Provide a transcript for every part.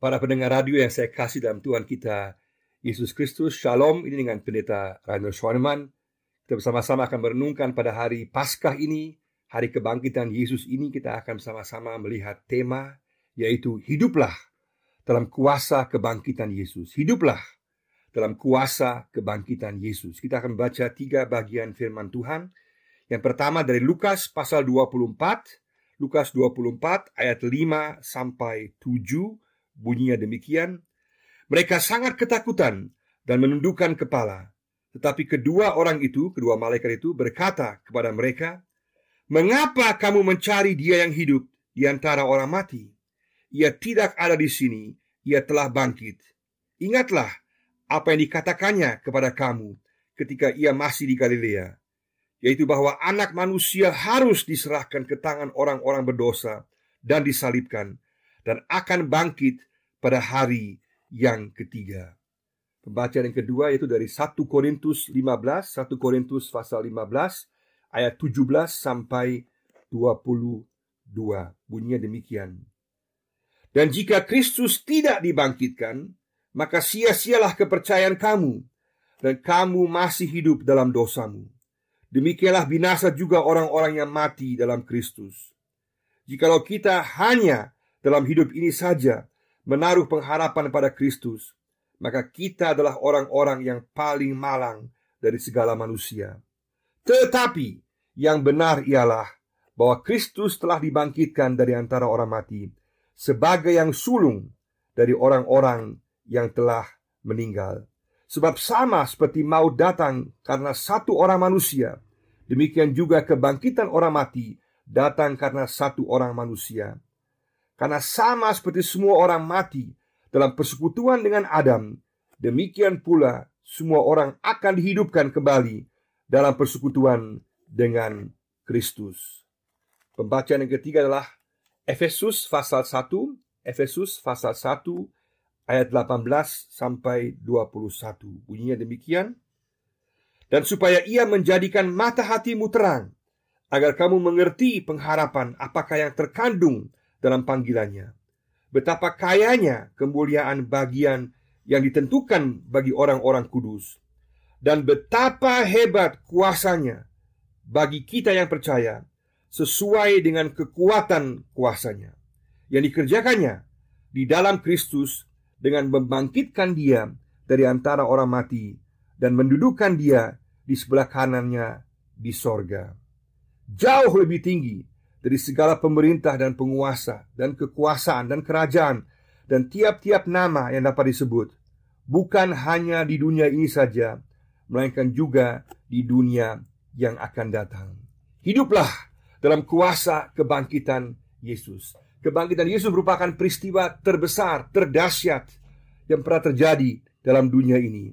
Para pendengar radio yang saya kasih dalam Tuhan kita Yesus Kristus, Shalom. Ini dengan pendeta Rainer Schwanemann. Kita bersama-sama akan merenungkan pada hari Paskah ini, hari kebangkitan Yesus ini kita akan bersama-sama melihat tema yaitu hiduplah dalam kuasa kebangkitan Yesus. Hiduplah dalam kuasa kebangkitan Yesus. Kita akan baca tiga bagian firman Tuhan. Yang pertama dari Lukas pasal 24, Lukas 24 ayat 5 sampai 7 Bunyinya demikian, mereka sangat ketakutan dan menundukkan kepala. Tetapi kedua orang itu, kedua malaikat itu berkata kepada mereka, "Mengapa kamu mencari Dia yang hidup di antara orang mati? Ia tidak ada di sini, ia telah bangkit. Ingatlah apa yang dikatakannya kepada kamu ketika ia masih di Galilea, yaitu bahwa anak manusia harus diserahkan ke tangan orang-orang berdosa dan disalibkan, dan akan bangkit pada hari yang ketiga. Pembacaan yang kedua yaitu dari 1 Korintus 15, 1 Korintus pasal 15 ayat 17 sampai 22. Bunyinya demikian. Dan jika Kristus tidak dibangkitkan, maka sia-sialah kepercayaan kamu dan kamu masih hidup dalam dosamu. Demikianlah binasa juga orang-orang yang mati dalam Kristus. Jikalau kita hanya dalam hidup ini saja menaruh pengharapan pada Kristus, maka kita adalah orang-orang yang paling malang dari segala manusia. Tetapi yang benar ialah bahwa Kristus telah dibangkitkan dari antara orang mati sebagai yang sulung dari orang-orang yang telah meninggal. Sebab sama seperti mau datang karena satu orang manusia, demikian juga kebangkitan orang mati datang karena satu orang manusia. Karena sama seperti semua orang mati dalam persekutuan dengan Adam, demikian pula semua orang akan dihidupkan kembali dalam persekutuan dengan Kristus. Pembacaan yang ketiga adalah Efesus pasal 1, Efesus pasal 1 ayat 18 sampai 21. Bunyinya demikian. Dan supaya ia menjadikan mata hatimu terang, agar kamu mengerti pengharapan apakah yang terkandung dalam panggilannya. Betapa kayanya kemuliaan bagian yang ditentukan bagi orang-orang kudus. Dan betapa hebat kuasanya bagi kita yang percaya sesuai dengan kekuatan kuasanya yang dikerjakannya di dalam Kristus dengan membangkitkan dia dari antara orang mati dan mendudukkan dia di sebelah kanannya di sorga. Jauh lebih tinggi dari segala pemerintah dan penguasa dan kekuasaan dan kerajaan dan tiap-tiap nama yang dapat disebut bukan hanya di dunia ini saja melainkan juga di dunia yang akan datang. Hiduplah dalam kuasa kebangkitan Yesus. Kebangkitan Yesus merupakan peristiwa terbesar, terdahsyat yang pernah terjadi dalam dunia ini.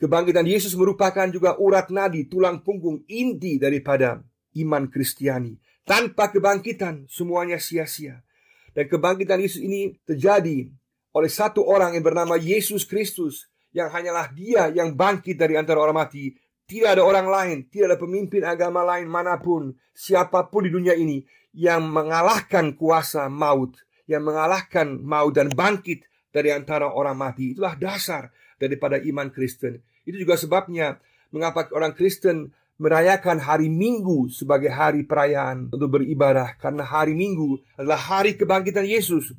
Kebangkitan Yesus merupakan juga urat nadi, tulang punggung inti daripada iman Kristiani tanpa kebangkitan semuanya sia-sia. Dan kebangkitan Yesus ini terjadi oleh satu orang yang bernama Yesus Kristus yang hanyalah dia yang bangkit dari antara orang mati. Tidak ada orang lain, tidak ada pemimpin agama lain mana pun, siapa pun di dunia ini yang mengalahkan kuasa maut, yang mengalahkan maut dan bangkit dari antara orang mati. Itulah dasar daripada iman Kristen. Itu juga sebabnya mengapa orang Kristen merayakan hari Minggu sebagai hari perayaan untuk beribadah karena hari Minggu adalah hari kebangkitan Yesus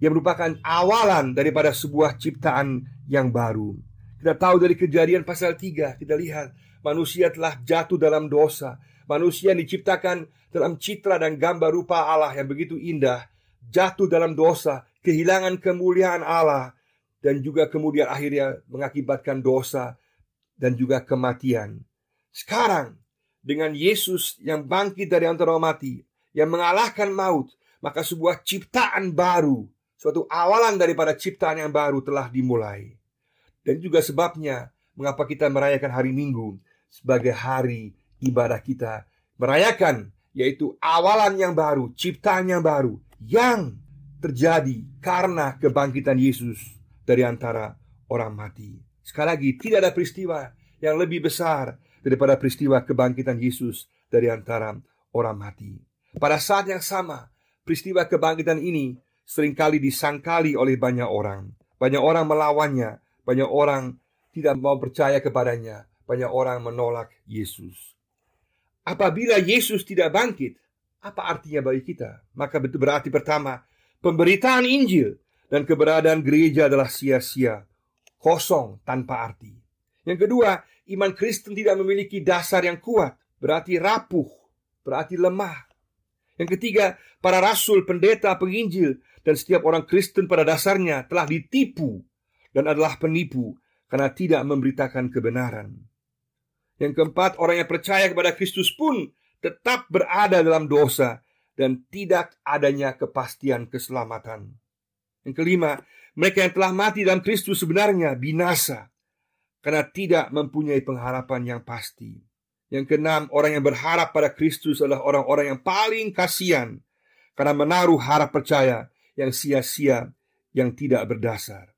yang merupakan awalan daripada sebuah ciptaan yang baru. Kita tahu dari kejadian pasal 3, kita lihat manusia telah jatuh dalam dosa. Manusia yang diciptakan dalam citra dan gambar rupa Allah yang begitu indah, jatuh dalam dosa, kehilangan kemuliaan Allah, dan juga kemudian akhirnya mengakibatkan dosa dan juga kematian. Sekarang dengan Yesus yang bangkit dari antara mati, yang mengalahkan maut, maka sebuah ciptaan baru, suatu awalan daripada ciptaan yang baru telah dimulai. Dan juga sebabnya mengapa kita merayakan hari Minggu sebagai hari ibadah kita, merayakan yaitu awalan yang baru, ciptaan yang baru yang terjadi karena kebangkitan Yesus dari antara orang mati. Sekali lagi, tidak ada peristiwa yang lebih besar daripada peristiwa kebangkitan Yesus dari antara orang mati. Pada saat yang sama, peristiwa kebangkitan ini sering kali disangkali oleh banyak orang. Banyak orang melawannya, banyak orang tidak mau percaya kepadanya, banyak orang menolak Yesus. Apabila Yesus tidak bangkit, apa artinya bagi kita? Maka betul berarti pertama, pemberitaan Injil dan keberadaan gereja adalah sia-sia, kosong tanpa arti. Yang kedua, iman Kristen tidak memiliki dasar yang kuat, berarti rapuh, berarti lemah. Yang ketiga, para rasul, pendeta, penginjil, dan setiap orang Kristen pada dasarnya telah ditipu dan adalah penipu karena tidak memberitakan kebenaran. Yang keempat, orang yang percaya kepada Kristus pun tetap berada dalam dosa dan tidak adanya kepastian keselamatan. Yang kelima, mereka yang telah mati dalam Kristus sebenarnya binasa karena tidak mempunyai pengharapan yang pasti. Yang keenam, orang yang berharap pada Kristus adalah orang-orang yang paling kasihan karena menaruh harap percaya yang sia-sia yang tidak berdasar.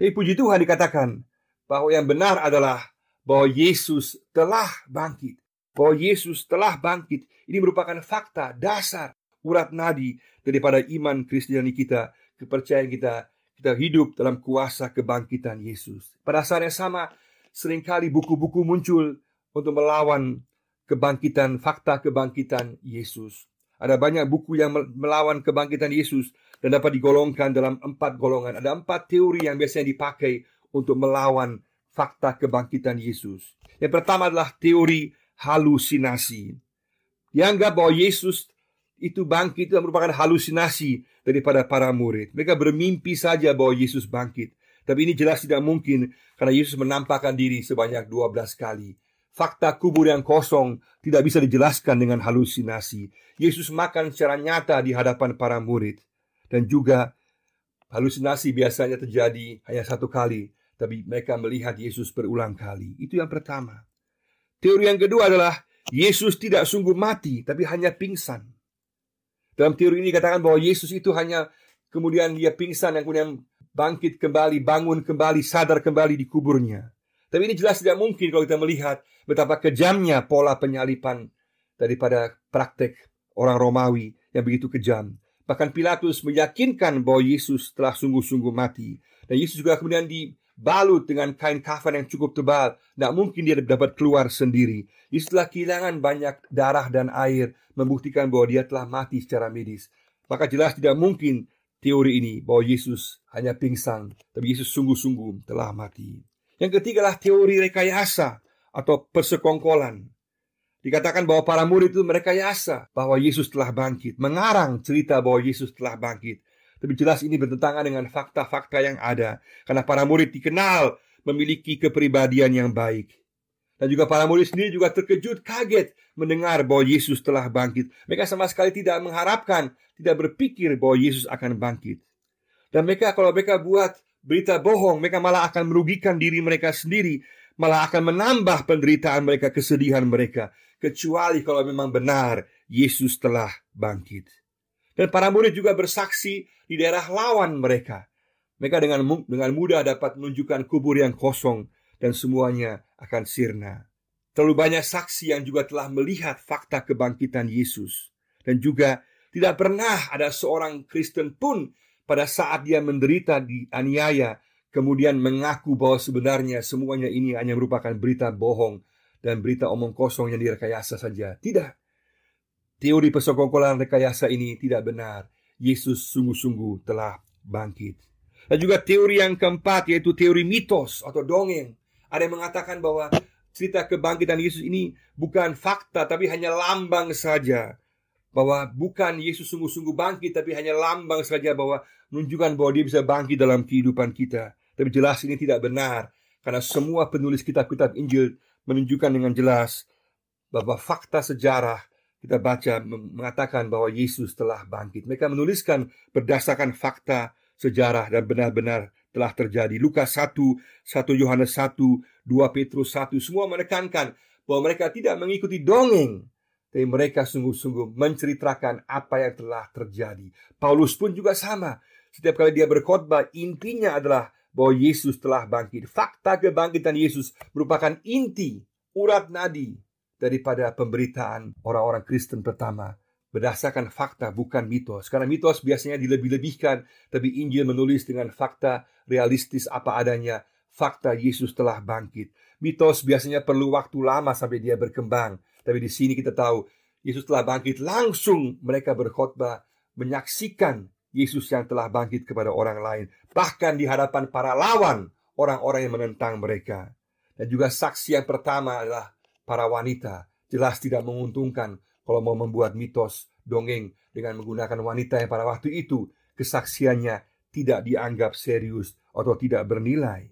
Tapi puji Tuhan dikatakan bahwa yang benar adalah bahwa Yesus telah bangkit. Bahwa Yesus telah bangkit. Ini merupakan fakta dasar urat nadi daripada iman Kristiani kita, kepercayaan kita, kita hidup dalam kuasa kebangkitan Yesus. Pada saat yang sama, sering kali buku-buku muncul untuk melawan kebangkitan, fakta kebangkitan Yesus. Ada banyak buku yang melawan kebangkitan Yesus dan dapat digolongkan dalam empat golongan. Ada empat teori yang biasanya dipakai untuk melawan fakta kebangkitan Yesus. Yang pertama adalah teori halusinasi. Dianggap bahwa Yesus itu bangkit itu merupakan halusinasi daripada para murid. Mereka bermimpi saja bahwa Yesus bangkit. Tapi ini jelas tidak mungkin karena Yesus menampakkan diri sebanyak 12 kali. Fakta kubur yang kosong tidak bisa dijelaskan dengan halusinasi. Yesus makan secara nyata di hadapan para murid. Dan juga halusinasi biasanya terjadi hanya satu kali. Tapi mereka melihat Yesus berulang kali. Itu yang pertama. Teori yang kedua adalah Yesus tidak sungguh mati, tapi hanya pingsan. Dalam teori ini dikatakan bahwa Yesus itu hanya kemudian dia pingsan dan kemudian bangkit kembali, bangun kembali, sadar kembali di kuburnya. Tapi ini jelas tidak mungkin kalau kita melihat betapa kejamnya pola penyalipan daripada praktek orang Romawi yang begitu kejam. Bahkan Pilatus meyakinkan bahwa Yesus telah sungguh-sungguh mati. Dan Yesus juga kemudian dibalut dengan kain kafan yang cukup tebal. Tidak mungkin dia dapat keluar sendiri. Yesus telah kehilangan banyak darah dan air, membuktikan bahwa dia telah mati secara medis. Maka jelas tidak mungkin teori ini bahwa Yesus hanya pingsan, tapi Yesus sungguh-sungguh telah mati. Yang ketiga adalah teori rekayasa atau persekongkolan. Dikatakan bahwa para murid itu merekayasa bahwa Yesus telah bangkit, mengarang cerita bahwa Yesus telah bangkit. Tapi jelas ini bertentangan dengan fakta-fakta yang ada. Karena para murid dikenal memiliki kepribadian yang baik. Dan juga para murid sendiri juga terkejut, kaget mendengar bahwa Yesus telah bangkit. Mereka sama sekali tidak mengharapkan, tidak berpikir bahwa Yesus akan bangkit. Dan mereka kalau mereka buat berita bohong, mereka malah akan merugikan diri mereka sendiri, malah akan menambah penderitaan mereka, kesedihan mereka, kecuali kalau memang benar Yesus telah bangkit. Dan para murid juga bersaksi di daerah lawan mereka. Mereka dengan dengan mudah dapat menunjukkan kubur yang kosong dan semuanya akan sirna. Terlalu banyak saksi yang juga telah melihat fakta kebangkitan Yesus dan juga tidak pernah ada seorang Kristen pun pada saat dia menderita di aniaya, kemudian mengaku bahwa sebenarnya semuanya ini hanya merupakan berita bohong dan berita omong kosong yang direkayasa saja. Tidak. Teori persekongkolan rekayasa ini tidak benar. Yesus sungguh-sungguh telah bangkit. Dan juga teori yang keempat yaitu teori mitos atau dongeng. Ada yang mengatakan bahwa cerita kebangkitan Yesus ini bukan fakta tapi hanya lambang saja bahwa bukan Yesus sungguh-sungguh bangkit tapi hanya lambang saja bahwa menunjukkan bahwa dia bisa bangkit dalam kehidupan kita. Tapi jelas ini tidak benar karena semua penulis kitab-kitab Injil menunjukkan dengan jelas bahwa fakta sejarah kita baca mengatakan bahwa Yesus telah bangkit. Mereka menuliskan berdasarkan fakta sejarah dan benar-benar telah terjadi. Lukas 1, 1 Yohanes 1, 2 Petrus 1 semua menekankan bahwa mereka tidak mengikuti dongeng tapi mereka sungguh-sungguh menceritakan apa yang telah terjadi. Paulus pun juga sama. Setiap kali dia berkhotbah, intinya adalah bahwa Yesus telah bangkit. Fakta kebangkitan Yesus merupakan inti, urat nadi daripada pemberitaan orang-orang Kristen pertama berdasarkan fakta bukan mitos. Karena mitos biasanya dilebih-lebihkan, tapi Injil menulis dengan fakta realistis apa adanya. Fakta Yesus telah bangkit. Mitos biasanya perlu waktu lama sampai dia berkembang. Tapi di sini kita tahu Yesus telah bangkit langsung mereka berkhotbah menyaksikan Yesus yang telah bangkit kepada orang lain, bahkan di hadapan para lawan orang-orang yang menentang mereka. Dan juga saksi yang pertama adalah para wanita. Jelas tidak menguntungkan kalau mau membuat mitos dongeng dengan menggunakan wanita yang pada waktu itu kesaksiannya tidak dianggap serius atau tidak bernilai.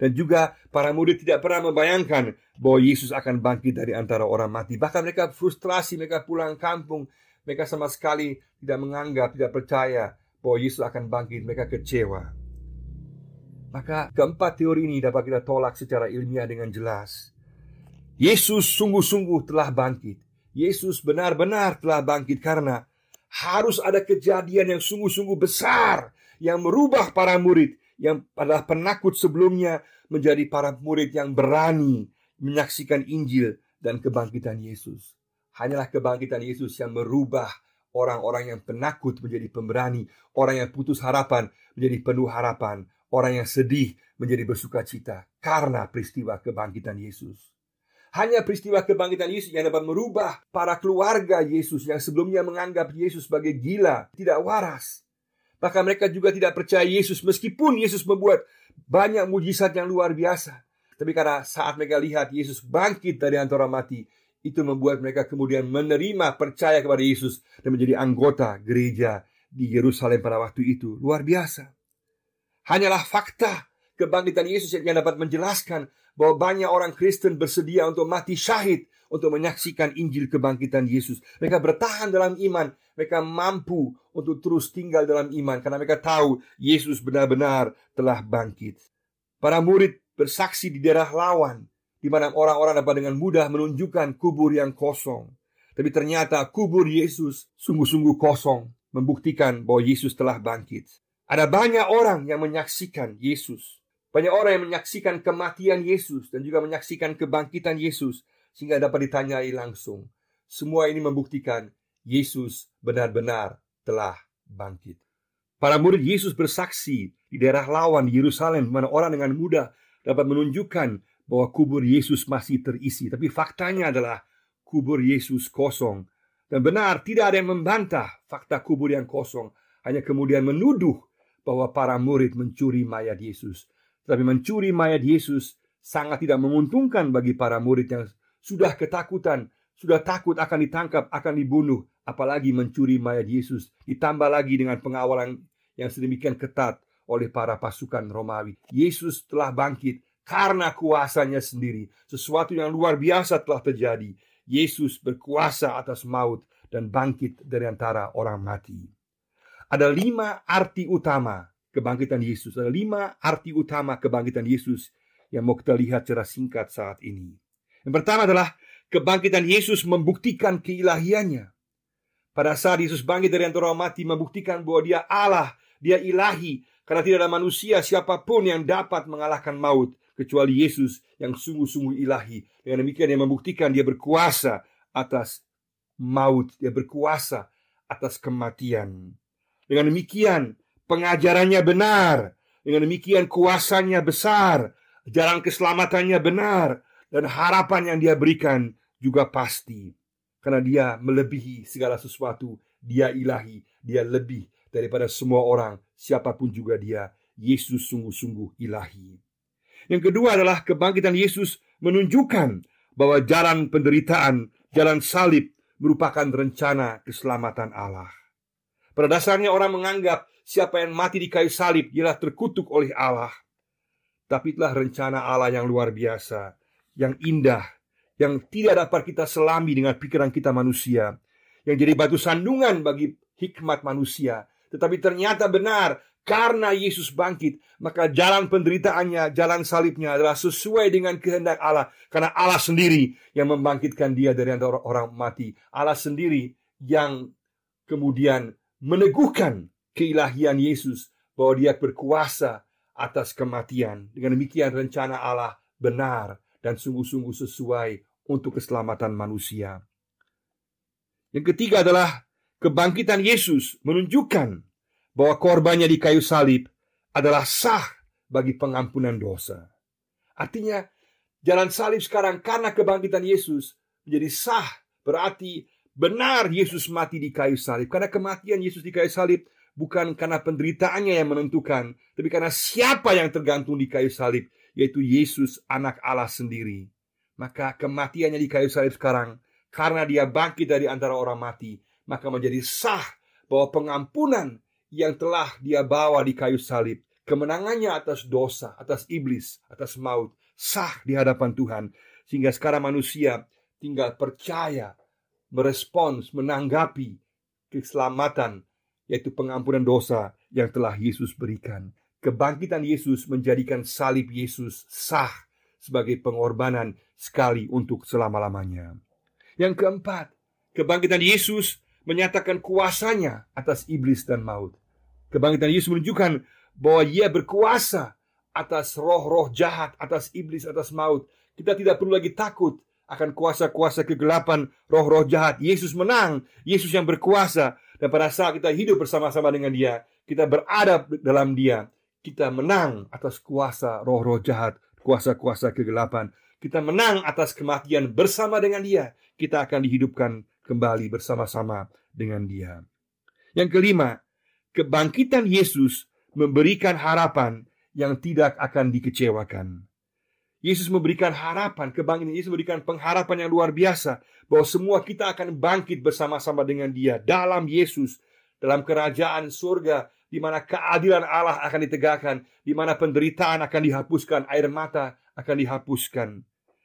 Dan juga para murid tidak pernah membayangkan bahwa Yesus akan bangkit dari antara orang mati. Bahkan mereka frustrasi, mereka pulang kampung. Mereka sama sekali tidak menganggap, tidak percaya bahwa Yesus akan bangkit. Mereka kecewa. Maka keempat teori ini dapat kita tolak secara ilmiah dengan jelas. Yesus sungguh-sungguh telah bangkit. Yesus benar-benar telah bangkit karena harus ada kejadian yang sungguh-sungguh besar yang merubah para murid yang adalah penakut sebelumnya menjadi para murid yang berani menyaksikan Injil dan kebangkitan Yesus. Hanyalah kebangkitan Yesus yang merubah orang-orang yang penakut menjadi pemberani, orang yang putus harapan menjadi penuh harapan, orang yang sedih menjadi bersuka cita karena peristiwa kebangkitan Yesus. Hanya peristiwa kebangkitan Yesus yang dapat merubah para keluarga Yesus yang sebelumnya menganggap Yesus sebagai gila, tidak waras. Bahkan mereka juga tidak percaya Yesus meskipun Yesus membuat banyak mujizat yang luar biasa. Tapi karena saat mereka lihat Yesus bangkit dari antara mati, itu membuat mereka kemudian menerima percaya kepada Yesus dan menjadi anggota gereja di Yerusalem pada waktu itu. Luar biasa. Hanyalah fakta kebangkitan Yesus yang dapat menjelaskan bahwa banyak orang Kristen bersedia untuk mati syahid untuk menyaksikan Injil kebangkitan Yesus. Mereka bertahan dalam iman, mereka mampu untuk terus tinggal dalam iman karena mereka tahu Yesus benar-benar telah bangkit. Para murid bersaksi di daerah lawan, di mana orang-orang dapat dengan mudah menunjukkan kubur yang kosong. Tapi ternyata kubur Yesus sungguh-sungguh kosong, membuktikan bahwa Yesus telah bangkit. Ada banyak orang yang menyaksikan Yesus banyak orang yang menyaksikan kematian Yesus dan juga menyaksikan kebangkitan Yesus sehingga dapat ditanyai langsung. Semua ini membuktikan Yesus benar-benar telah bangkit. Para murid Yesus bersaksi di daerah lawan di Yerusalem mana orang dengan mudah dapat menunjukkan bahwa kubur Yesus masih terisi. Tapi faktanya adalah kubur Yesus kosong. Dan benar tidak ada yang membantah fakta kubur yang kosong. Hanya kemudian menuduh bahwa para murid mencuri mayat Yesus. Tapi mencuri mayat Yesus sangat tidak menguntungkan bagi para murid yang sudah ketakutan, sudah takut akan ditangkap, akan dibunuh, apalagi mencuri mayat Yesus, ditambah lagi dengan pengawalan yang sedemikian ketat oleh para pasukan Romawi. Yesus telah bangkit karena kuasanya sendiri. Sesuatu yang luar biasa telah terjadi. Yesus berkuasa atas maut dan bangkit dari antara orang mati. Ada lima arti utama kebangkitan Yesus. Ada lima arti utama kebangkitan Yesus yang mau kita lihat secara singkat saat ini. Yang pertama adalah kebangkitan Yesus membuktikan keilahiannya. Pada saat Yesus bangkit dari antara mati membuktikan bahwa dia Allah, dia ilahi. Karena tidak ada manusia siapa pun yang dapat mengalahkan maut kecuali Yesus yang sungguh-sungguh ilahi. Dengan demikian dia membuktikan dia berkuasa atas maut, dia berkuasa atas kematian. Dengan demikian pengajarannya benar. Dengan demikian kuasanya besar, jalan keselamatannya benar, dan harapan yang dia berikan juga pasti. Karena dia melebihi segala sesuatu, dia ilahi, dia lebih daripada semua orang, siapa pun juga dia. Yesus sungguh-sungguh ilahi. Yang kedua adalah kebangkitan Yesus menunjukkan bahwa jalan penderitaan, jalan salib merupakan rencana keselamatan Allah. Pada dasarnya orang menganggap Siapa yang mati di kayu salib ialah terkutuk oleh Allah. Tapi itulah rencana Allah yang luar biasa, yang indah, yang tidak dapat kita selami dengan pikiran kita manusia, yang jadi batu sandungan bagi hikmat manusia. Tetapi ternyata benar, karena Yesus bangkit, maka jalan penderitaannya, jalan salibnya adalah sesuai dengan kehendak Allah. Karena Allah sendiri yang membangkitkan dia dari antara orang mati. Allah sendiri yang kemudian meneguhkan keilahian Yesus bahwa dia berkuasa atas kematian. Dengan demikian rencana Allah benar dan sungguh-sungguh sesuai untuk keselamatan manusia. Yang ketiga adalah kebangkitan Yesus menunjukkan bahwa korbannya di kayu salib adalah sah bagi pengampunan dosa. Artinya, jalan salib sekarang karena kebangkitan Yesus menjadi sah, berarti benar Yesus mati di kayu salib. Karena kematian Yesus di kayu salib bukan karena penderitaannya yang menentukan, tapi karena siapa yang tergantung di kayu salib, yaitu Yesus, Anak Allah sendiri. Maka kematiannya di kayu salib sekarang, karena dia bangkit dari antara orang mati, maka menjadi sah bahwa pengampunan yang telah dia bawa di kayu salib kemenangannya atas dosa, atas iblis, atas maut sah di hadapan Tuhan sehingga sekarang manusia tinggal percaya, merespons, menanggapi keselamatan yaitu pengampunan dosa yang telah Yesus berikan. Kebangkitan Yesus menjadikan salib Yesus sah sebagai pengorbanan sekali untuk selama-lamanya. Yang keempat, kebangkitan Yesus menyatakan kuasanya atas iblis dan maut. Kebangkitan Yesus menunjukkan bahwa Ia berkuasa atas roh-roh jahat, atas iblis, atas maut. Kita tidak perlu lagi takut akan kuasa-kuasa kegelapan, roh-roh jahat. Yesus menang, Yesus yang berkuasa. Dan pada saat kita hidup bersama-sama dengan Dia, kita berada dalam Dia, kita menang atas kuasa roh-roh jahat, kuasa-kuasa kegelapan. Kita menang atas kematian bersama dengan Dia. Kita akan dihidupkan kembali bersama-sama dengan Dia. Yang kelima, kebangkitan Yesus memberikan harapan yang tidak akan dikecewakan. Yesus memberikan harapan, kebangkitan Yesus memberikan pengharapan yang luar biasa bahwa semua kita akan bangkit bersama-sama dengan Dia dalam Yesus, dalam kerajaan surga di mana keadilan Allah akan ditegakkan, di mana penderitaan akan dihapuskan, air mata akan dihapuskan,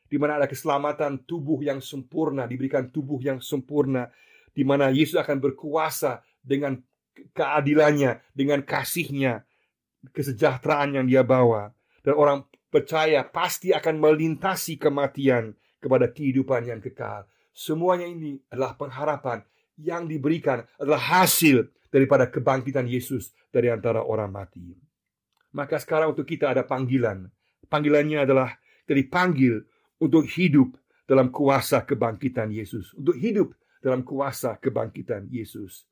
di mana ada keselamatan tubuh yang sempurna, diberikan tubuh yang sempurna, di mana Yesus akan berkuasa dengan keadilannya, dengan kasihnya, kesejahteraan yang dia bawa. Dan orang percaya pasti akan melintasi kematian kepada kehidupan yang kekal. Semuanya ini adalah pengharapan yang diberikan adalah hasil daripada kebangkitan Yesus dari antara orang mati. Maka sekarang untuk kita ada panggilan. Panggilannya adalah dari panggil untuk hidup dalam kuasa kebangkitan Yesus. Untuk hidup dalam kuasa kebangkitan Yesus.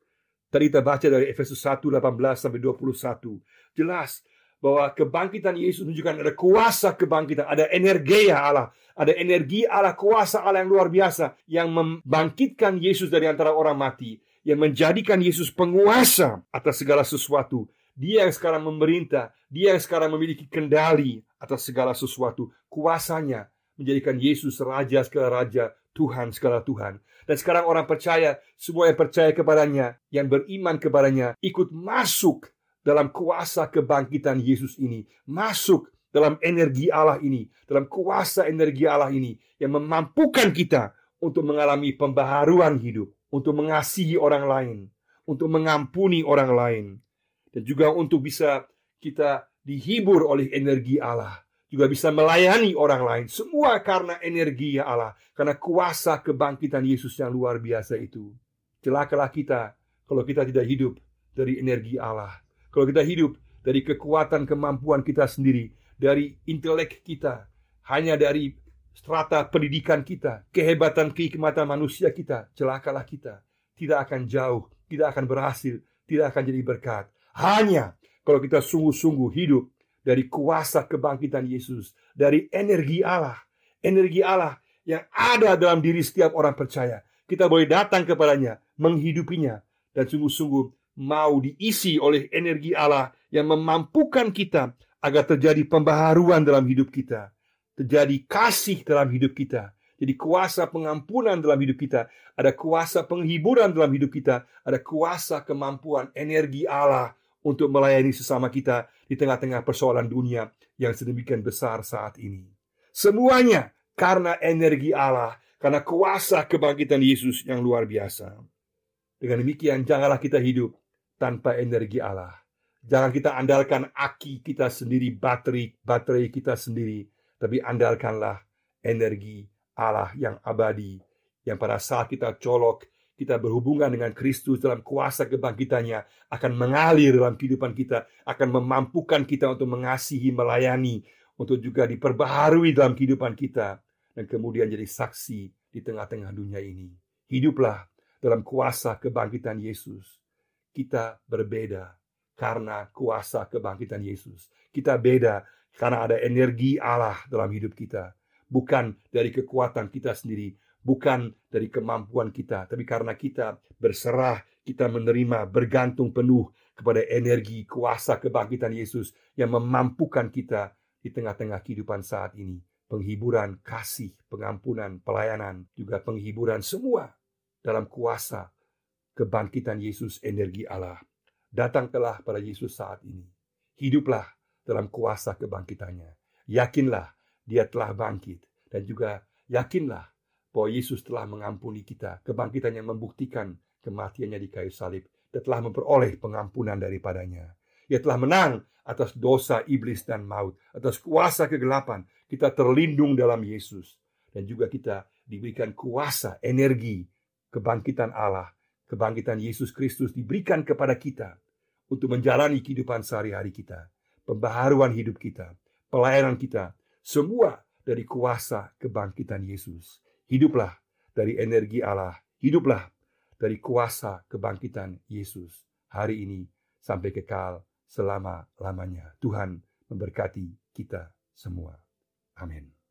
Tadi kita baca dari Efesus 1, 18 sampai 21. Jelas bahwa kebangkitan Yesus menunjukkan ada kuasa kebangkitan, ada energi Allah, ada energi Allah, kuasa Allah yang luar biasa yang membangkitkan Yesus dari antara orang mati, yang menjadikan Yesus penguasa atas segala sesuatu. Dia yang sekarang memerintah, dia yang sekarang memiliki kendali atas segala sesuatu. Kuasanya menjadikan Yesus raja segala raja, Tuhan segala Tuhan. Dan sekarang orang percaya, semua yang percaya kepadanya, yang beriman kepadanya, ikut masuk dalam kuasa kebangkitan Yesus ini. Masuk dalam energi Allah ini, dalam kuasa energi Allah ini yang memampukan kita untuk mengalami pembaharuan hidup, untuk mengasihi orang lain, untuk mengampuni orang lain, dan juga untuk bisa kita dihibur oleh energi Allah juga bisa melayani orang lain. Semua karena energi Allah, karena kuasa kebangkitan Yesus yang luar biasa itu. Celakalah kita kalau kita tidak hidup dari energi Allah. Kalau kita hidup dari kekuatan kemampuan kita sendiri, dari intelek kita, hanya dari strata pendidikan kita, kehebatan kehikmatan manusia kita, celakalah kita. Tidak akan jauh, tidak akan berhasil, tidak akan jadi berkat. Hanya kalau kita sungguh-sungguh hidup dari kuasa kebangkitan Yesus, dari energi Allah, energi Allah yang ada dalam diri setiap orang percaya. Kita boleh datang kepadanya, menghidupinya, dan sungguh-sungguh mau diisi oleh energi Allah yang memampukan kita agar terjadi pembaharuan dalam hidup kita, terjadi kasih dalam hidup kita, jadi kuasa pengampunan dalam hidup kita, ada kuasa penghiburan dalam hidup kita, ada kuasa kemampuan energi Allah untuk melayani sesama kita di tengah-tengah persoalan dunia yang sedemikian besar saat ini. Semuanya karena energi Allah, karena kuasa kebangkitan Yesus yang luar biasa. Dengan demikian, janganlah kita hidup tanpa energi Allah. Jangan kita andalkan aki kita sendiri, baterai baterai kita sendiri, tapi andalkanlah energi Allah yang abadi, yang pada saat kita colok kita berhubungan dengan Kristus dalam kuasa kebangkitannya akan mengalir dalam kehidupan kita, akan memampukan kita untuk mengasihi, melayani, untuk juga diperbaharui dalam kehidupan kita dan kemudian jadi saksi di tengah-tengah dunia ini. Hiduplah dalam kuasa kebangkitan Yesus. Kita berbeda karena kuasa kebangkitan Yesus. Kita beda karena ada energi Allah dalam hidup kita. Bukan dari kekuatan kita sendiri, bukan dari kemampuan kita, tapi karena kita berserah, kita menerima, bergantung penuh kepada energi kuasa kebangkitan Yesus yang memampukan kita di tengah-tengah kehidupan saat ini. Penghiburan, kasih, pengampunan, pelayanan, juga penghiburan semua dalam kuasa kebangkitan Yesus energi Allah. Datang telah pada Yesus saat ini. Hiduplah dalam kuasa kebangkitannya. Yakinlah dia telah bangkit. Dan juga yakinlah bahwa Yesus telah mengampuni kita. Kebangkitannya membuktikan kematiannya di kayu salib. Dan telah memperoleh pengampunan daripadanya. Ia telah menang atas dosa iblis dan maut. Atas kuasa kegelapan. Kita terlindung dalam Yesus. Dan juga kita diberikan kuasa, energi, kebangkitan Allah, kebangkitan Yesus Kristus diberikan kepada kita untuk menjalani kehidupan sehari-hari kita, pembaharuan hidup kita, pelayanan kita, semua dari kuasa kebangkitan Yesus. Hiduplah dari energi Allah, hiduplah dari kuasa kebangkitan Yesus hari ini sampai kekal selama-lamanya. Tuhan memberkati kita semua. Amin.